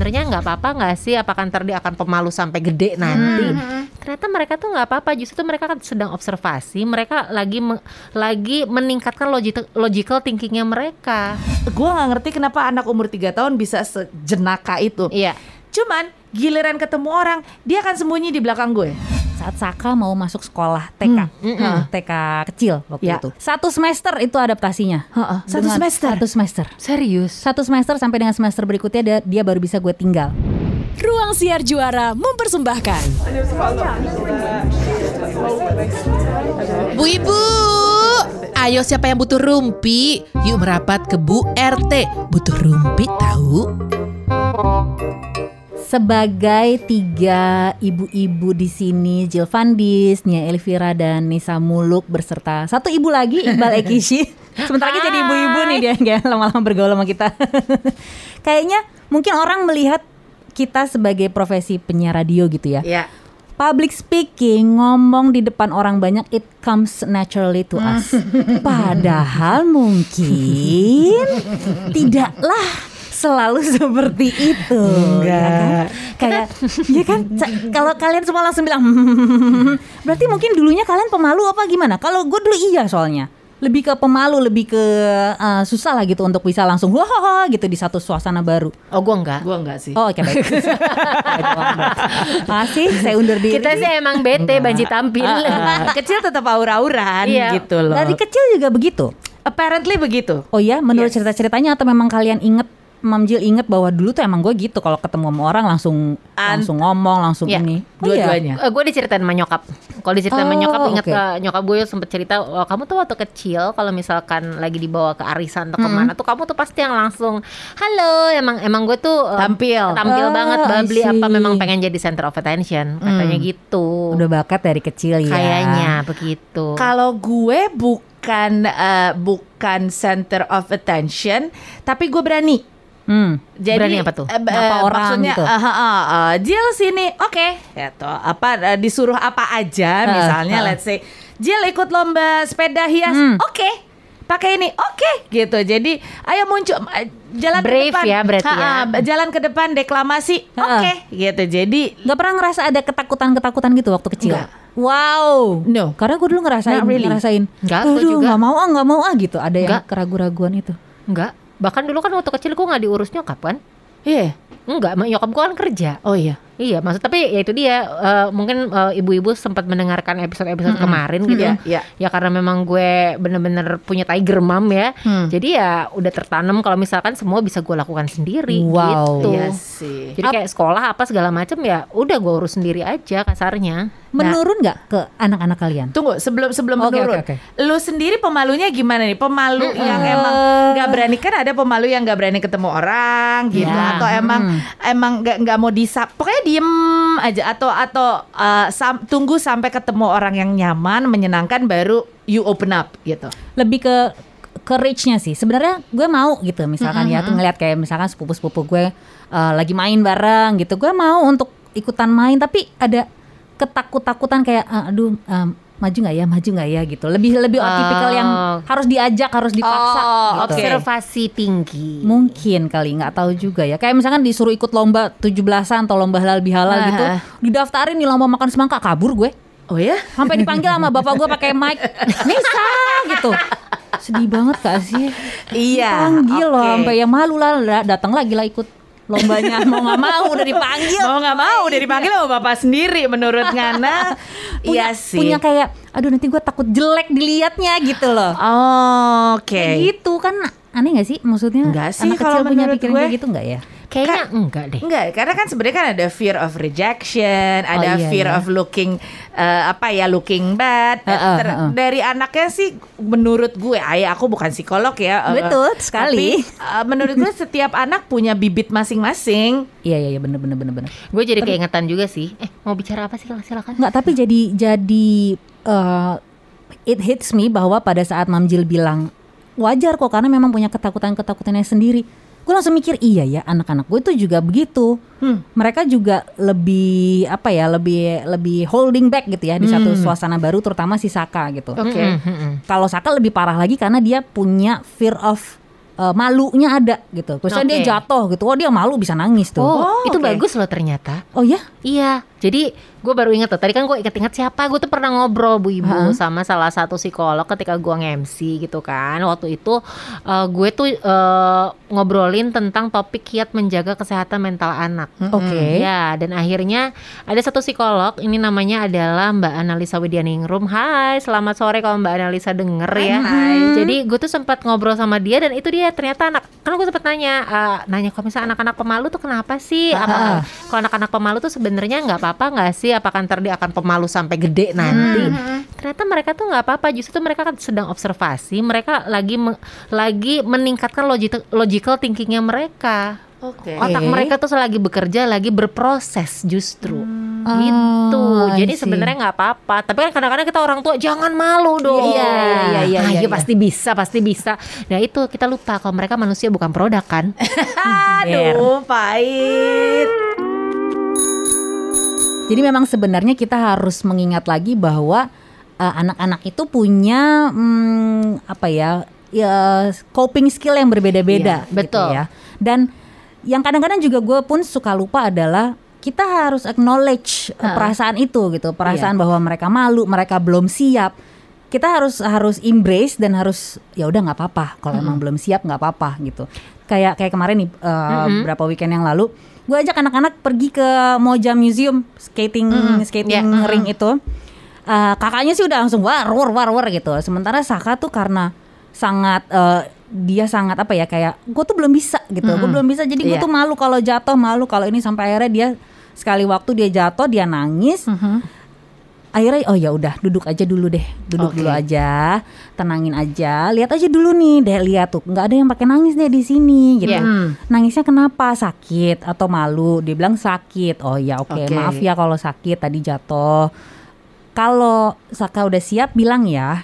sebenarnya nggak apa-apa nggak sih? Apakah ntar dia akan pemalu sampai gede nanti? Ternyata mereka tuh nggak apa-apa. Justru tuh mereka kan sedang observasi. Mereka lagi me- lagi meningkatkan logical logical thinkingnya mereka. Gue nggak ngerti kenapa anak umur 3 tahun bisa sejenaka itu. iya. Cuman giliran ketemu orang, dia akan sembunyi di belakang gue. Saat Saka mau masuk sekolah TK, Heeh, TK kecil waktu Ya. itu. Satu semester itu adaptasinya. Heeh, satu Dengan- semester? Satu semester. serius Satu semester sampai dengan semester berikutnya dia, dia baru bisa gue tinggal. Ruang Siar Juara mempersembahkan Bu Ibu, ayo siapa yang butuh rumpi? Yuk merapat ke Bu RT. Butuh rumpi tahu? Sebagai tiga ibu-ibu di sini, Jill Vandis, Nia Elvira dan Nisa Muluk berserta satu ibu lagi Iqbal Ekishi. Sebentar lagi jadi ibu-ibu nih dia kayak lama-lama bergaul sama kita. Kayaknya mungkin orang melihat kita sebagai profesi penyiar radio gitu ya. Ya. Public speaking, ngomong di depan orang banyak, it comes naturally to us. Padahal mungkin tidaklah selalu seperti itu. ya kan? Kayak, ya kan? Kalau kalian semua langsung bilang, "Hmm," berarti mungkin dulunya kalian pemalu apa gimana? Kalau gue dulu iya soalnya. Lebih ke pemalu, lebih ke uh, susah lah gitu untuk bisa langsung wah gitu di satu suasana baru. oh gua enggak Gue enggak sih. Oh oke baik. Masih saya undur diri. kita sih emang bete banci tampil Ah, kecil tetap aura-auran Iya. gitu loh. Dari kecil juga begitu. Apparently begitu. Oh ya, menurut Yes. cerita-ceritanya atau memang kalian inget Mam Jil inget bahwa dulu tuh emang gue gitu kalau ketemu sama orang langsung An- langsung ngomong langsung Iya, ini. Oh iya? Dua-duanya. Eh, gue diceritain sama nyokap. Kalau diceritain sama Oh, nyokap, ingat oke. eh, nyokap gue sempet cerita, oh, kamu tuh waktu kecil kalau misalkan lagi dibawa ke arisan atau ke mana tuh kamu tuh pasti yang langsung, halo, emang emang gue tuh eh, Tampil. tampil Oh, banget, babli apa memang pengen jadi center of attention, katanya gitu. Udah bakat dari kecil ya. Kayaknya begitu. Kalau gue bukan eh, bukan center of attention, tapi gue berani. Hmm. Jadi Berani apa tuh? eh, Nyapa eh, orang maksudnya, gitu? eh, eh, eh, eh, Jill sini, oke, gitu. Apa eh, disuruh apa aja, misalnya, eh. let's say, Jill ikut lomba sepeda hias, Hmm. oke, pakai ini, oke, gitu. Jadi, ayo muncul, eh, jalan Brave ke depan, ya berarti Ha, ya. jalan ke depan deklamasi, oke, gitu. Jadi, Gak pernah ngerasa ada ketakutan-ketakutan gitu waktu kecil. Nggak. Wow. No. Karena gue dulu ngerasain, Not really. ngerasain. Nggak, gue Aduh, juga. nggak mau ah, nggak mau ah gitu. Ada yang Nggak. keraguan-raguan itu. Enggak. Bahkan dulu kan waktu kecil gue nggak diurus nyokap kan? iya, Enggak, mak- nyokap gue kan kerja. oh iya. Iya, maksud tapi ya itu dia eh, mungkin eh, ibu-ibu sempat mendengarkan episode-episode kemarin gitu. Iya, iya. Ya karena memang gue bener-bener punya tiger mom ya. Hmm. Jadi ya udah tertanam kalau misalkan semua bisa gue lakukan sendiri Wow. gitu. Iya sih. Jadi kayak sekolah apa segala macam ya udah gue urus sendiri aja kasarnya. Menurun nggak ke anak-anak kalian? Tunggu sebelum sebelum Oke, menurun. oke, Lu sendiri pemalunya gimana nih? Pemalu yang emang nggak berani kan ada pemalu yang nggak berani ketemu orang gitu Iya. atau emang emang nggak nggak mau disap. Pokoknya diem aja atau atau uh, sam- tunggu sampai ketemu orang yang nyaman, menyenangkan baru you open up gitu. lebih ke courage-nya sih. Sebenarnya gue mau gitu misalkan ya tuh ngeliat kayak misalkan sepupu-sepupu gue uh, lagi main bareng gitu. Gue mau untuk ikutan main tapi ada ketakut-takutan kayak "Ah, aduh um, maju nggak ya, maju nggak ya gitu. Lebih lebih Oh. tipikal yang harus diajak, harus dipaksa Oh, gitu. Observasi tinggi. Mungkin kali nggak tahu juga ya. Kayak misalkan disuruh ikut lomba 17-an atau lomba halal bihalal Ah. gitu, didaftarin di lomba makan semangka kabur gue. Oh ya? Sampai dipanggil sama bapak gue pakai mic, Nisa gitu. Sedih banget gak sih? Iya. Panggil loh, oke. sampai yang malu lah, datang lagi lah ikut lombanya. Mau nggak mau udah dipanggil. Mau nggak mau udah dipanggil sama bapak sendiri menurut Ngana. Punya, iya sih. punya kayak, aduh nanti gue takut jelek dilihatnya gitu loh. Oh, Oke. Kayak gitu kan aneh gak sih? Maksudnya Enggak sih anak kalau kecil punya pikiran gue. kayak gitu nggak ya? Kayaknya enggak deh. Enggak, karena kan sebenarnya kan ada fear of rejection, ada iya, fear iya. of looking eh, apa ya looking bad. Heeh, Ter- heeh. Dari anaknya sih menurut gue, ayah aku bukan psikolog ya. eh, Betul sekali. Tapi eh, menurut gue setiap anak punya bibit masing-masing. Iya iya iya bener bener bener bener. Gue jadi keingetan juga sih. Eh mau bicara apa sih? Silakan. Nggak tapi jadi jadi eh, it hits me bahwa pada saat Mam Jil bilang wajar kok karena memang punya ketakutan-ketakutannya sendiri. Gue langsung mikir iya ya anak-anak gue itu juga begitu. Hmm. Mereka juga lebih apa ya lebih lebih holding back gitu ya di satu suasana baru terutama si Saka gitu. Oke. Mm-mm, mm-mm. Kalau Saka lebih parah lagi karena dia punya fear of eh, malunya ada gitu. Misalnya Oke. dia jatuh gitu, oh dia malu bisa nangis tuh. Oh, itu oke. bagus loh ternyata. Oh ya? Iya, jadi gue baru inget tuh. Tadi kan gue inget-inget siapa. Gue tuh pernah ngobrol bu ibu Ha-ha. sama salah satu psikolog ketika gue nge-MC gitu kan. Waktu itu eh, gue tuh eh, ngobrolin tentang topik kiat menjaga kesehatan mental anak. Oke. Ya, dan akhirnya ada satu psikolog. Ini namanya adalah Mbak Analisa Widyaningrum. Hai, selamat sore kalau Mbak Analisa denger ya. Jadi gue tuh sempat ngobrol sama dia dan itu dia ternyata anak. Kan gue sempat nanya, eh, nanya kalau misalnya anak-anak pemalu tuh kenapa sih? Apa kalau anak-anak pemalu tuh sebenarnya nggak apa-apa nggak sih? Apakah ntar dia akan pemalu sampai gede nanti? Ternyata mereka tuh nggak apa-apa. Justru tuh mereka kan sedang observasi. Mereka lagi me- lagi meningkatkan logical logical thinkingnya mereka. Oke. Otak mereka tuh lagi bekerja, lagi berproses justru. Gitu. Oh, I Jadi sebenarnya nggak apa-apa. Tapi kan kadang-kadang kita orang tua jangan malu dong. Iya, iya, iya, iya, Nah, iya, iya, iya. pasti bisa, pasti bisa. Nah itu kita lupa kalau mereka manusia bukan produk kan. Aduh, pahit. Jadi memang sebenarnya kita harus mengingat lagi bahwa uh, anak-anak itu punya hmm, apa ya, ya coping skill yang berbeda-beda, Iya, betul. gitu ya. Dan yang kadang-kadang juga gue pun suka lupa adalah kita harus acknowledge uh, perasaan itu gitu, perasaan bahwa mereka malu, mereka belum siap. Kita harus harus embrace dan harus ya udah nggak apa-apa kalau emang belum siap nggak apa-apa gitu. Kayak kayak kemarin nih uh, beberapa weekend yang lalu, gue ajak anak-anak pergi ke Moja Museum skating skating Ya, ring itu. Uh, kakaknya sih udah langsung war war war war gitu. Sementara Saka tuh karena sangat uh, dia sangat apa ya kayak gue tuh belum bisa gitu. Gue belum bisa jadi gue Iya. tuh malu kalau jatuh, malu kalau ini sampai akhirnya dia sekali waktu dia jatuh dia nangis. Akhirnya oh ya udah duduk aja dulu deh, duduk Oke. dulu aja, tenangin aja, lihat aja dulu nih, deh lihat tuh nggak ada yang pakai nangis deh di sini gitu. Iya. Nangisnya kenapa? Sakit atau malu? Dia bilang sakit. Oh ya oke, Oke. maaf ya kalau sakit tadi jatuh. Kalau Saka udah siap bilang ya,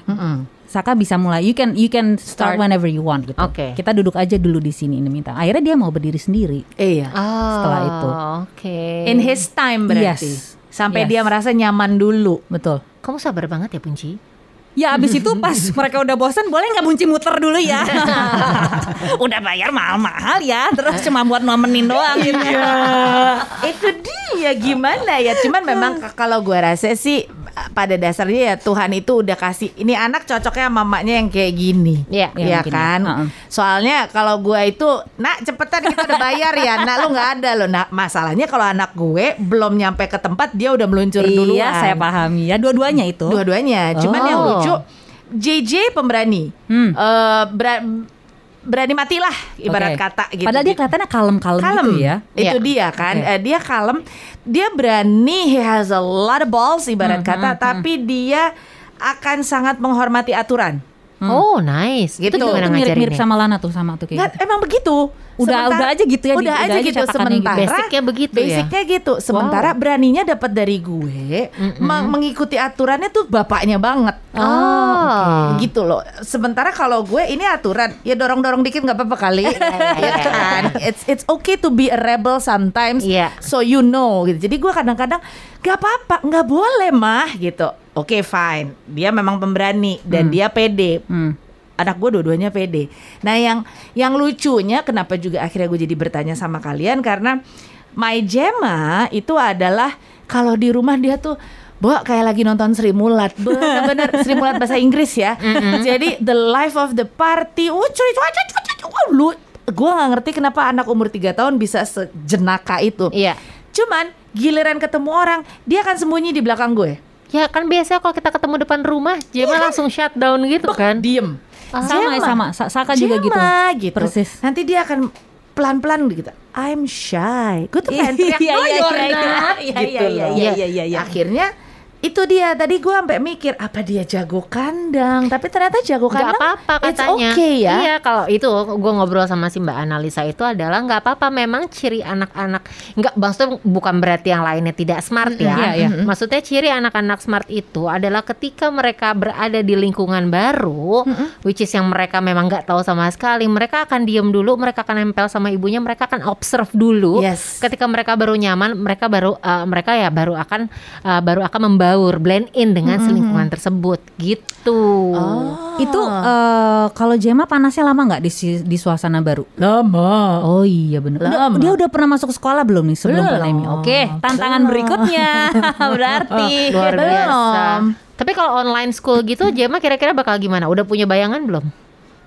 Saka bisa mulai. You can you can start, Start. whenever you want gitu. Oke. Kita duduk aja dulu di sini ini minta. Akhirnya dia mau berdiri sendiri. Iya. Setelah itu. Oke. In his time berarti. Yes. Sampai Yes. dia merasa nyaman dulu. Betul. Kamu sabar banget ya Punci. Ya abis itu pas mereka udah bosan boleh nggak bunci muter dulu ya Udah bayar mahal-mahal ya Terus cuma buat nemenin doang gitu itu dia gimana ya cuman memang kalau gua rasa sih pada dasarnya ya Tuhan itu udah kasih ini anak cocoknya mamanya yang kayak gini Iya. Ya, ya mungkin ya. kan Heeh. soalnya kalau gua itu nak cepetan kita udah bayar ya nak lu nggak ada loh nah masalahnya kalau anak gue belum nyampe ke tempat dia udah meluncur duluan Iya saya pahami ya Dua-duanya itu dua-duanya cuman Oh. yang lucu JJ pemberani Hmm. Bera- berani matilah ibarat Oke. kata gitu Padahal dia kelihatannya kalem-kalem kalem gitu ya itu Iya. dia kan Oke. Eh, dia kalem dia berani he has a lot of balls ibarat Hmm, kata tapi dia akan sangat menghormati aturan Oh nice. Gitu. Itu mirip-mirip sama Lana tuh sama tuh kayak Nggak, gitu. emang begitu Udah- udah aja gitu ya, di- udah udah aja aja gitu gitu. sementara Basicnya begitu ya? basicnya gitu sementara beraninya dapat dari gue meng- mengikuti aturannya tuh bapaknya banget Oh. gitu loh. Sementara kalau gue ini aturan, ya dorong-dorong dikit nggak apa-apa kali, ya kan? It's it's okay to be a rebel sometimes, Iya. so you know gitu. Jadi gue kadang-kadang nggak apa-apa, nggak boleh mah gitu. Oke fine, dia memang pemberani dan dia pede. Hmm. Anak gue dua-duanya pede. Nah yang yang lucunya kenapa juga akhirnya gue jadi bertanya sama kalian? Karena My Gemma itu adalah kalau di rumah dia tuh Bo kayak lagi nonton Sri Mulat. Bener-bener Sri Mulat bahasa Inggris ya. Jadi the life of the party Oh cuy cuy cuy cuy cuy Wah, lu Gue gak ngerti kenapa anak umur 3 tahun bisa sejenaka itu. Iya. Cuman giliran ketemu orang Dia akan sembunyi di belakang gue. Ya kan biasanya kalau kita ketemu depan rumah, Jema langsung shutdown gitu kan. Diem Sama ya Gemma. sama Sa- Saka juga gitu gitu. Persis Nanti dia akan pelan-pelan gitu. I'm shy. Gue tuh pengen teriak Iya, "No, iya, iya, not," iya, gitu iya, loh. iya, iya, iya, iya. Akhirnya itu dia tadi gue sampai mikir apa dia jago kandang tapi ternyata jago kandang apa-apa it's katanya. okay ya Iya kalau itu gue ngobrol sama si Mbak Analisa itu adalah nggak apa-apa. Memang ciri anak-anak nggak maksudnya bukan berarti yang lainnya tidak smart ya. Iya, iya. Maksudnya ciri anak-anak smart itu adalah ketika mereka berada di lingkungan baru, which is yang mereka memang nggak tahu sama sekali. Mereka akan diem dulu, mereka akan nempel sama ibunya, mereka akan observe dulu. Yes. Ketika mereka baru nyaman, mereka baru eh, mereka ya baru akan eh, baru akan membaur, blend in dengan lingkungan tersebut gitu. oh Itu eh, kalau Jema panasnya lama nggak di si- di suasana baru? Lama. Oh iya. Udah- Lama. dia udah pernah masuk sekolah belum nih sebelum Belum. pandemi? Oke, tantangan berikutnya berarti. Luar biasa. Belum. Tapi kalau online school gitu, Jema kira-kira bakal gimana? Udah punya bayangan belum?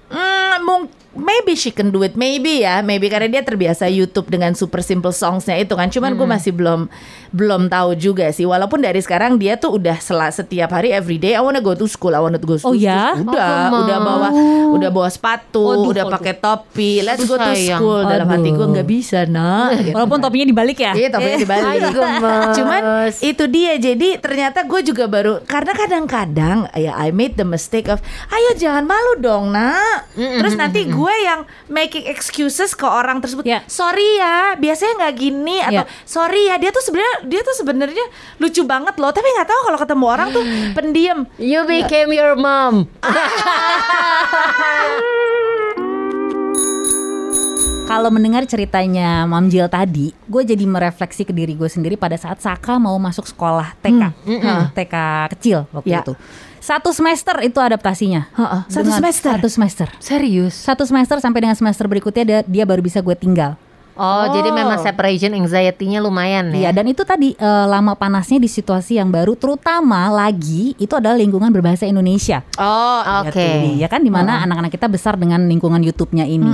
Hmm, mung- maybe she can do it, maybe ya, maybe karena dia terbiasa YouTube dengan super simple songsnya itu kan. Cuman gue masih belum belum tahu juga sih. Walaupun dari sekarang dia tuh udah setiap hari every day I wanna go to school, I wanna go to Oh, school. ya? Udah, Oh, udah bawa udah bawa sepatu, udah pakai topi. Let's Aduh, go to school. Dalam hati gue Aduh. nggak bisa nak. Gitu. Walaupun topinya dibalik ya. Iya topinya dibalik Ay, gemes. Cuman itu dia Jadi ternyata gue juga baru Karena kadang-kadang Ya I made the mistake of Ayo jangan malu dong nak Terus nanti gue yang Making excuses ke orang tersebut Ya. Sorry ya Biasanya nggak gini Atau Ya. sorry ya Dia tuh sebenarnya Dia tuh sebenarnya Lucu banget loh Tapi nggak tahu kalau ketemu orang tuh Pendiam You became your mom. Kalau mendengar ceritanya Mam Jil tadi, gue jadi merefleksi ke diri gue sendiri pada saat Saka mau masuk sekolah TK, Hah, TK kecil waktu Ya. itu. Satu semester itu adaptasinya. Heeh, satu Dengan- semester? Satu semester. Serius? Satu semester sampai dengan semester berikutnya dia, dia baru bisa gue tinggal. Oh, jadi Oh. memang separation anxiety-nya lumayan Iya ya. dan itu tadi eh, lama panasnya di situasi yang baru, terutama lagi itu adalah lingkungan berbahasa Indonesia. Oh Oke. Ya kan di mana anak-anak kita besar dengan lingkungan YouTube-nya ini.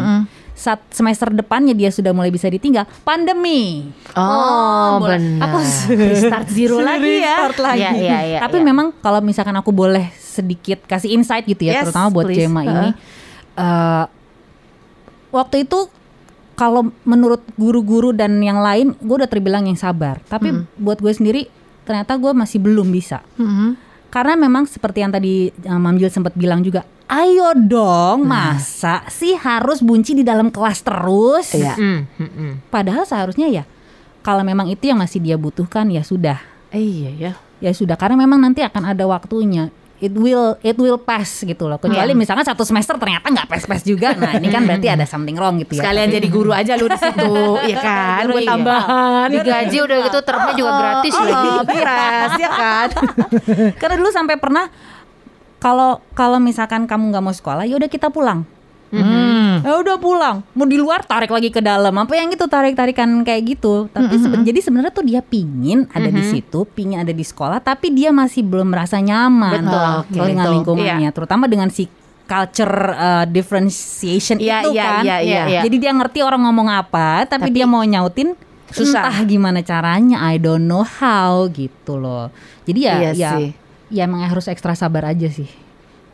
Saat semester depannya dia sudah mulai bisa ditinggal, pandemi. Oh, benar. Hapus. Restart zero lagi ya Restart lagi. Iya, iya, iya, Tapi iya. memang kalau misalkan aku boleh sedikit kasih insight gitu ya, Yes, terutama buat please. Jema Heeh. ini. eh, waktu itu kalau menurut guru-guru dan yang lain, gue udah terbilang yang sabar. Tapi buat gue sendiri, ternyata gue masih belum bisa. Karena memang seperti yang tadi uh, Mam Jil sempat bilang juga, ayo dong, masa sih harus bunci di dalam kelas terus? Iya. Hmm, hmm, hmm. Padahal seharusnya ya, kalau memang itu yang masih dia butuhkan ya sudah, Iya ya ya sudah. Karena memang nanti akan ada waktunya. It will it will pass gitu loh. Kecuali misalnya satu semester ternyata nggak pass-pass juga. Nah ini kan berarti ada something wrong gitu ya. Sekalian jadi guru aja lu di situ, ya kan? Buat Iya. tambahan. Digaji udah gitu termnya juga gratis Oh, lagi. oh, beres ya kan? Karena dulu sampai pernah kalau kalau misalkan kamu nggak mau sekolah, ya udah kita pulang. Hmm. Ya udah pulang. Mau di luar tarik lagi ke dalam. Apa yang gitu tarik-tarikan kayak gitu. Tapi seben- jadi sebenarnya tuh dia pingin ada di situ, pingin ada di sekolah, tapi dia masih belum merasa nyaman Betul, oke, dengan betul. lingkungannya, terutama dengan si culture uh, differentiation Iya, itu iya, kan. iya, iya, iya. Jadi dia ngerti orang ngomong apa, tapi, Tapi dia mau nyautin susah. Entah gimana caranya, I don't know how gitu loh. Jadi ya Iya ya sih. ya emang harus ekstra sabar aja sih.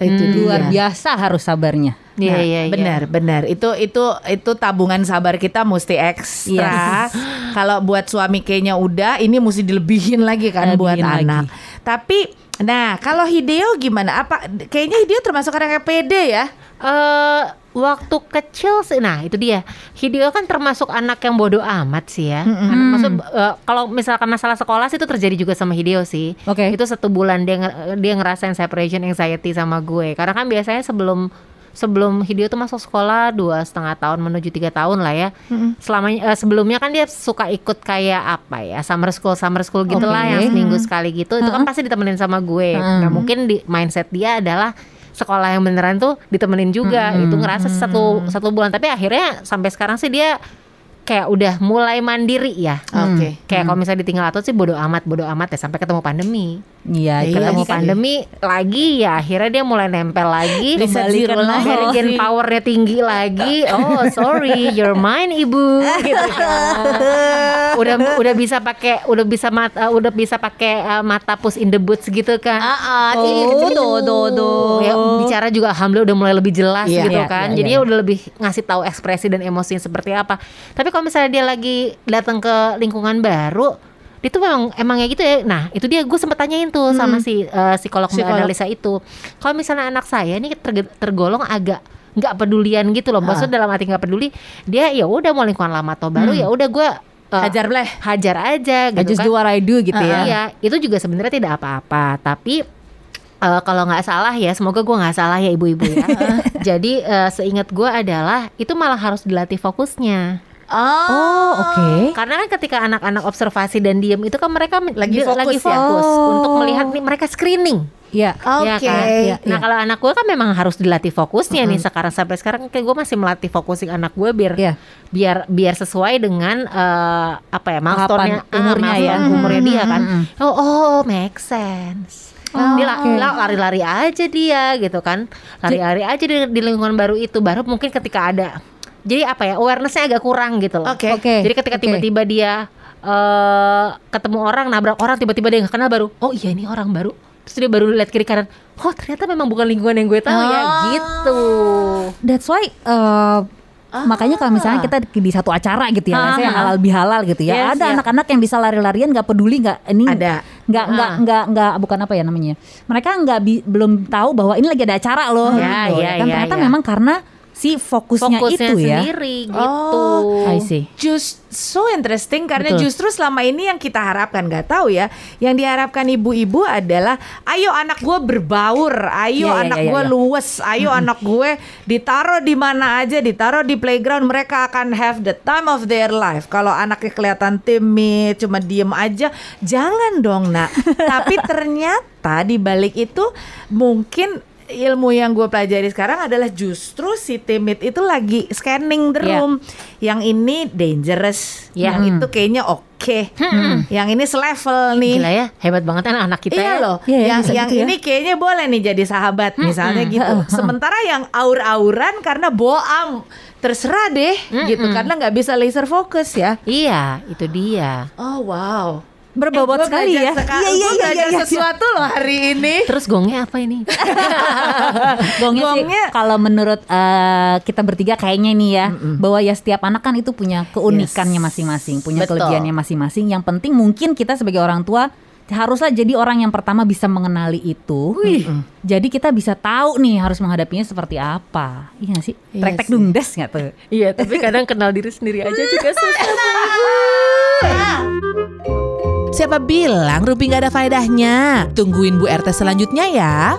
Itu Luar dia. biasa harus sabarnya. Iya, Nah, iya, iya. benar, benar. Itu itu itu tabungan sabar kita mesti ekstra. Kalau buat suami kayaknya udah, ini mesti dilebihin lagi kan Lebihin buat lagi. anak. Tapi nah, kalau Hideo gimana? Apa kayaknya Hideo termasuk orang yang pede ya? Eh waktu kecil sih, nah itu dia. Hideo kan termasuk anak yang bodoh amat sih ya. Anak, maksud eh, kalau misalkan masalah sekolah sih itu terjadi juga sama Hideo sih. Oke. Itu satu bulan dia dia ngerasain separation anxiety sama gue. Karena kan biasanya sebelum sebelum Hideo tuh masuk sekolah dua setengah tahun menuju tiga tahun lah ya. Selamanya eh, sebelumnya kan dia suka ikut kayak apa ya summer school summer school gitulah Oke. yang seminggu sekali gitu. Itu kan pasti ditemenin sama gue. Nah mungkin di mindset dia adalah sekolah yang beneran tuh ditemenin juga itu ngerasa satu satu bulan tapi akhirnya sampai sekarang sih dia kayak udah mulai mandiri ya. Oke. kayak kalau misalnya ditinggal atau sih bodo amat bodo amat ya sampai ketemu pandemi. Iya, Iya, ketemu kan- pandemi lagi ya akhirnya dia mulai nempel lagi. Reset Kembali zero ke lagi. powernya tinggi lagi. Oh sorry you're mine ibu. Gitu kan. Udah udah bisa pakai udah bisa mata udah bisa pakai uh, mata push in the boots gitu kan. Ah, ah, Oh, iya, do, do, do. ya bicara juga alhamdulillah udah mulai lebih jelas Iya, gitu iya, kan. iya, jadi iya. udah lebih ngasih tahu ekspresi dan emosinya seperti apa. Tapi kalau misalnya dia lagi datang ke lingkungan baru dia tuh memang emang ya gitu ya nah itu dia gue sempet tanyain tuh sama si eh, psikolog Mbak Psikolog. analisa itu kalau misalnya anak saya ini terge- tergolong agak nggak pedulian gitu loh maksudnya dalam arti nggak peduli dia ya udah mau lingkungan lama atau baru ya udah gue eh, Hajar bleh. hajar aja I gitu just kan do what I do gitu ya. Iya, itu juga sebenarnya tidak apa-apa, tapi eh, kalau nggak salah ya, semoga gua nggak salah ya ibu-ibu ya. Jadi eh, seingat gua adalah itu malah harus dilatih fokusnya. Oh, oke. Karena kan ketika anak-anak observasi dan diem itu kan mereka Lagi dia- fokus lagi ya? fokus Oh. untuk melihat nih mereka screening. Iya. Ya Oke. kan? Iya, Nah iya. kalau anak gue kan memang harus dilatih fokusnya nih sekarang sampai sekarang kayak gue masih melatih fokusin anak gue biar Iya. biar biar sesuai dengan eh, apa ya milestone-nya Tahapan umurnya ya. milestone umurnya dia kan. Mm, Oh, oh make sense. dia la- oke. la- lari-lari aja dia gitu kan. Lari-lari aja di, di lingkungan baru itu baru mungkin ketika ada jadi apa ya awarenessnya agak kurang gitu loh. Oke. Oke. Jadi ketika tiba-tiba dia eh ketemu orang nabrak orang tiba-tiba dia nggak kenal baru oh iya ini orang baru terus dia baru lihat kiri kanan oh ternyata memang bukan lingkungan yang gue tahu ya Oh. gitu That's why uh, makanya kalau misalnya kita di di satu acara gitu ya, Ah. saya halal bihalal gitu ya, Yes, ada ya. anak-anak yang bisa lari-larian nggak peduli nggak ini Ada. nggak nggak Ah. nggak nggak bukan apa ya namanya, mereka nggak bi- belum tahu bahwa ini lagi ada acara loh, Ya, gitu, ya, kan ya, ternyata ya. memang karena si fokusnya, fokusnya itu ya. sendiri gitu Oh. I see. Just so interesting karena Betul. justru selama ini yang kita harapkan nggak tahu ya, yang diharapkan ibu-ibu adalah ayo anak gue berbaur, ayo Iya, iya, anak iya, gue iya. luwes, ayo anak gue ditaruh di mana aja, ditaruh di playground mereka akan have the time of their life. Kalau anaknya kelihatan timid, cuma diem aja, jangan dong nak. Tapi ternyata di balik itu mungkin ilmu yang gue pelajari sekarang adalah justru si timid itu lagi scanning the Iya. room. Yang ini dangerous, Ya. yang itu kayaknya oke, yang ini selevel nih. gila ya hebat banget anak-anak kita Iya ya loh, Iya, ya, yang yang gitu ya. ini kayaknya boleh nih jadi sahabat misalnya gitu. Sementara yang aur-auran karena boam terserah deh gitu karena nggak bisa laser fokus ya. iya itu dia Oh wow, Berbobot gua sekali ya. seka- Iya, iya, iya, iya, iya. sesuatu loh hari ini. terus gongnya apa ini Gongnya, sih Gongnya- kalau menurut eh, kita bertiga kayaknya nih ya bahwa ya setiap anak kan itu punya keunikannya Yes. masing-masing, punya Betul. kelebihannya masing-masing. Yang penting mungkin kita sebagai orang tua haruslah jadi orang yang pertama bisa mengenali itu. Jadi kita bisa tahu nih harus menghadapinya seperti apa. Iya gak sih? Iya sih. dungdes gak tuh? iya tapi kadang kenal diri sendiri aja juga susah Siapa bilang Ruby nggak ada faedahnya? Tungguin Bu RT selanjutnya ya.